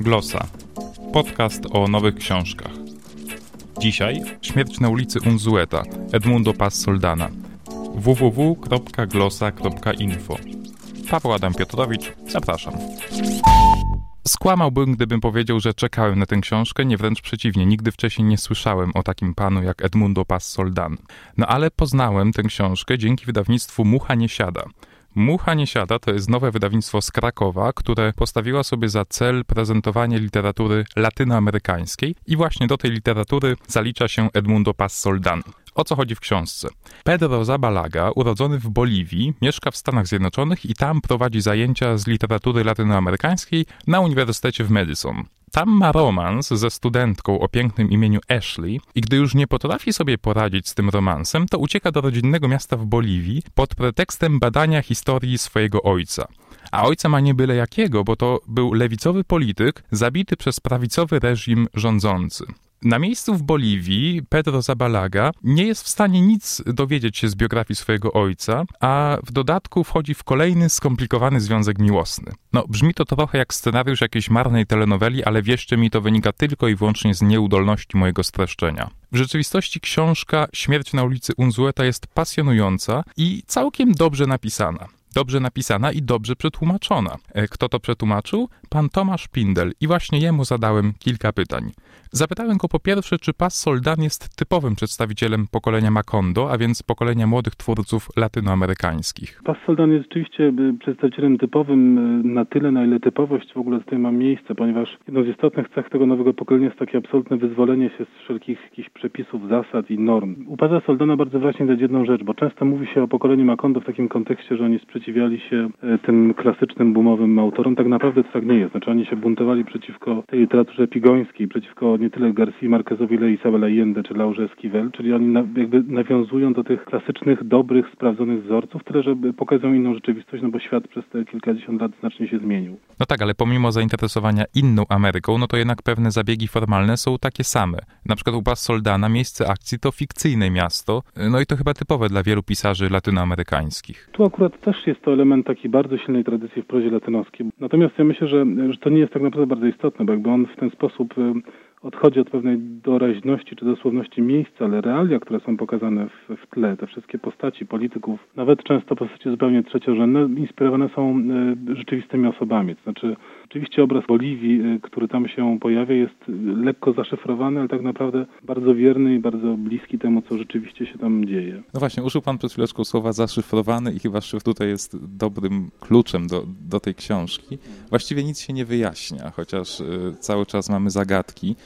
Glosa. Podcast o nowych książkach. Dzisiaj Śmierć na ulicy Unzueta Edmundo Paz Soldana www.glosa.info Paweł Adam Piotrowicz, zapraszam. Skłamałbym, gdybym powiedział, że czekałem na tę książkę, nie wręcz przeciwnie, nigdy wcześniej nie słyszałem o takim panu jak Edmundo Paz Soldan. No ale poznałem tę książkę dzięki wydawnictwu Mucha nie siada. Mucha nie siada to jest nowe wydawnictwo z Krakowa, które postawiła sobie za cel prezentowanie literatury latynoamerykańskiej i właśnie do tej literatury zalicza się Edmundo Paz Soldan. O co chodzi w książce? Pedro Zabalaga, urodzony w Boliwii, mieszka w Stanach Zjednoczonych i tam prowadzi zajęcia z literatury latynoamerykańskiej na Uniwersytecie w Madison. Tam ma romans ze studentką o pięknym imieniu Ashley i gdy już nie potrafi sobie poradzić z tym romansem, to ucieka do rodzinnego miasta w Boliwii pod pretekstem badania historii swojego ojca. A ojca ma nie byle jakiego, bo to był lewicowy polityk zabity przez prawicowy reżim rządzący. Na miejscu w Boliwii Pedro Zabalaga nie jest w stanie nic dowiedzieć się z biografii swojego ojca, a w dodatku wchodzi w kolejny skomplikowany związek miłosny. No, brzmi to trochę jak scenariusz jakiejś marnej telenoweli, ale wierzcie mi, to wynika tylko i wyłącznie z nieudolności mojego streszczenia. W rzeczywistości książka Śmierć na ulicy Unzueta jest pasjonująca i całkiem dobrze napisana dobrze napisana i dobrze przetłumaczona. E, kto to przetłumaczył? Pan Tomasz Pindel i właśnie jemu zadałem kilka pytań. Zapytałem go po pierwsze, czy Paz Soldan jest typowym przedstawicielem pokolenia Macondo, a więc pokolenia młodych twórców latynoamerykańskich. Paz Soldan jest rzeczywiście y, przedstawicielem typowym y, na tyle, na ile typowość w ogóle tutaj ma miejsce, ponieważ jedną z istotnych cech tego nowego pokolenia jest takie absolutne wyzwolenie się z wszelkich jakichś przepisów, zasad i norm. U Soldana bardzo wyraźnie widać jedną rzecz, bo często mówi się o pokoleniu Macondo w takim kontekście, że oni sprzeciwiali się y, tym klasycznym boomowym autorom. Tak naprawdę to tak nie jest. Znaczy oni się buntowali przeciwko tej literaturze pigońskiej, przeciwko nie tyle Garcia Marquezowi, ile Isabel Allende czy Laurze Esquivel, czyli oni na, jakby nawiązują do tych klasycznych, dobrych, sprawdzonych wzorców, tyle żeby pokazują inną rzeczywistość, no bo świat przez te kilkadziesiąt lat znacznie się zmienił. No tak, ale pomimo zainteresowania inną Ameryką, no to jednak pewne zabiegi formalne są takie same. Na przykład u Bas Soldana miejsce akcji to fikcyjne miasto, no i to chyba typowe dla wielu pisarzy latynoamerykańskich. Tu akurat też jest to element takiej bardzo silnej tradycji w prozie latynoskiej. Natomiast ja myślę, że, że to nie jest tak naprawdę bardzo istotne, bo jakby on w ten sposób odchodzi od pewnej doraźności czy dosłowności miejsca, ale realia, które są pokazane w, w tle, te wszystkie postaci polityków, nawet często postaci zupełnie trzeciorzędne, inspirowane są y, rzeczywistymi osobami. To znaczy, oczywiście obraz Boliwii, y, który tam się pojawia, jest lekko zaszyfrowany, ale tak naprawdę bardzo wierny i bardzo bliski temu, co rzeczywiście się tam dzieje. No właśnie, użył Pan przed chwileczką słowa zaszyfrowany i chyba szyfr tutaj jest dobrym kluczem do, do tej książki. Właściwie nic się nie wyjaśnia, chociaż y, cały czas mamy zagadki.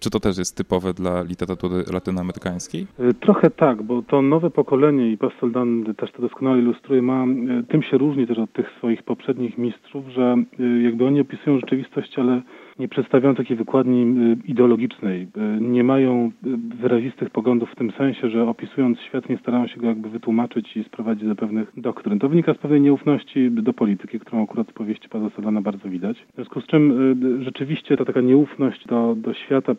Czy to też jest typowe dla literatury latynoamerykańskiej? E, trochę tak, bo to nowe pokolenie i Pasteldan też to doskonale ilustruje, ma, e, tym się różni też od tych swoich poprzednich mistrzów, że e, jakby oni opisują rzeczywistość, ale nie przedstawiają takiej wykładni ideologicznej, nie mają wyrazistych poglądów w tym sensie, że opisując świat nie starają się go jakby wytłumaczyć i sprowadzić do pewnych doktryn. To wynika z pewnej nieufności do polityki, którą akurat w powieści Paza Solana bardzo widać. W związku z czym rzeczywiście ta taka nieufność do, do świata,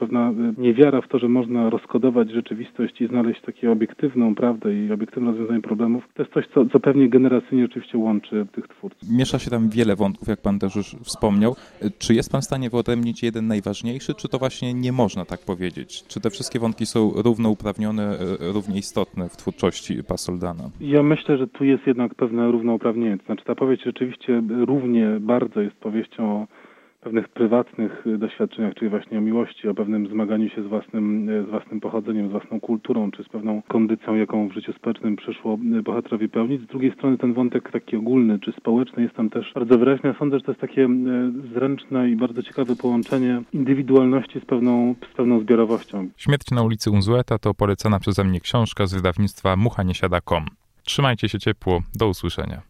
niewiara w to, że można rozkodować rzeczywistość i znaleźć taką obiektywną prawdę i obiektywne rozwiązanie problemów, to jest coś, co, co pewnie generacyjnie rzeczywiście łączy tych twórców. Miesza się tam wiele wątków, jak pan też już wspomniał. Czy jest pan w stanie wyodrębnić jeden najważniejszy, czy to właśnie nie można tak powiedzieć? Czy te wszystkie wątki są równouprawnione, e, równie istotne w twórczości Pasoldana? Ja myślę, że tu jest jednak pewne równouprawnienie. To znaczy ta powieść rzeczywiście równie bardzo jest powieścią o pewnych prywatnych y, doświadczeniach, czyli właśnie o miłości, o pewnym zmaganiu się z własnym, y, z własnym pochodzeniem, z własną kulturą, czy z pewną kondycją, jaką w życiu społecznym przyszło y, bohaterowi pełnić. Z drugiej strony ten wątek taki ogólny, czy społeczny jest tam też bardzo wyraźny. Ja sądzę, że to jest takie zręczne i bardzo ciekawe połączenie indywidualności z pewną, z pewną zbiorowością. Śmierć na ulicy Unzueta to polecana przeze mnie książka z wydawnictwa muchaniesiada.com. Trzymajcie się ciepło, do usłyszenia.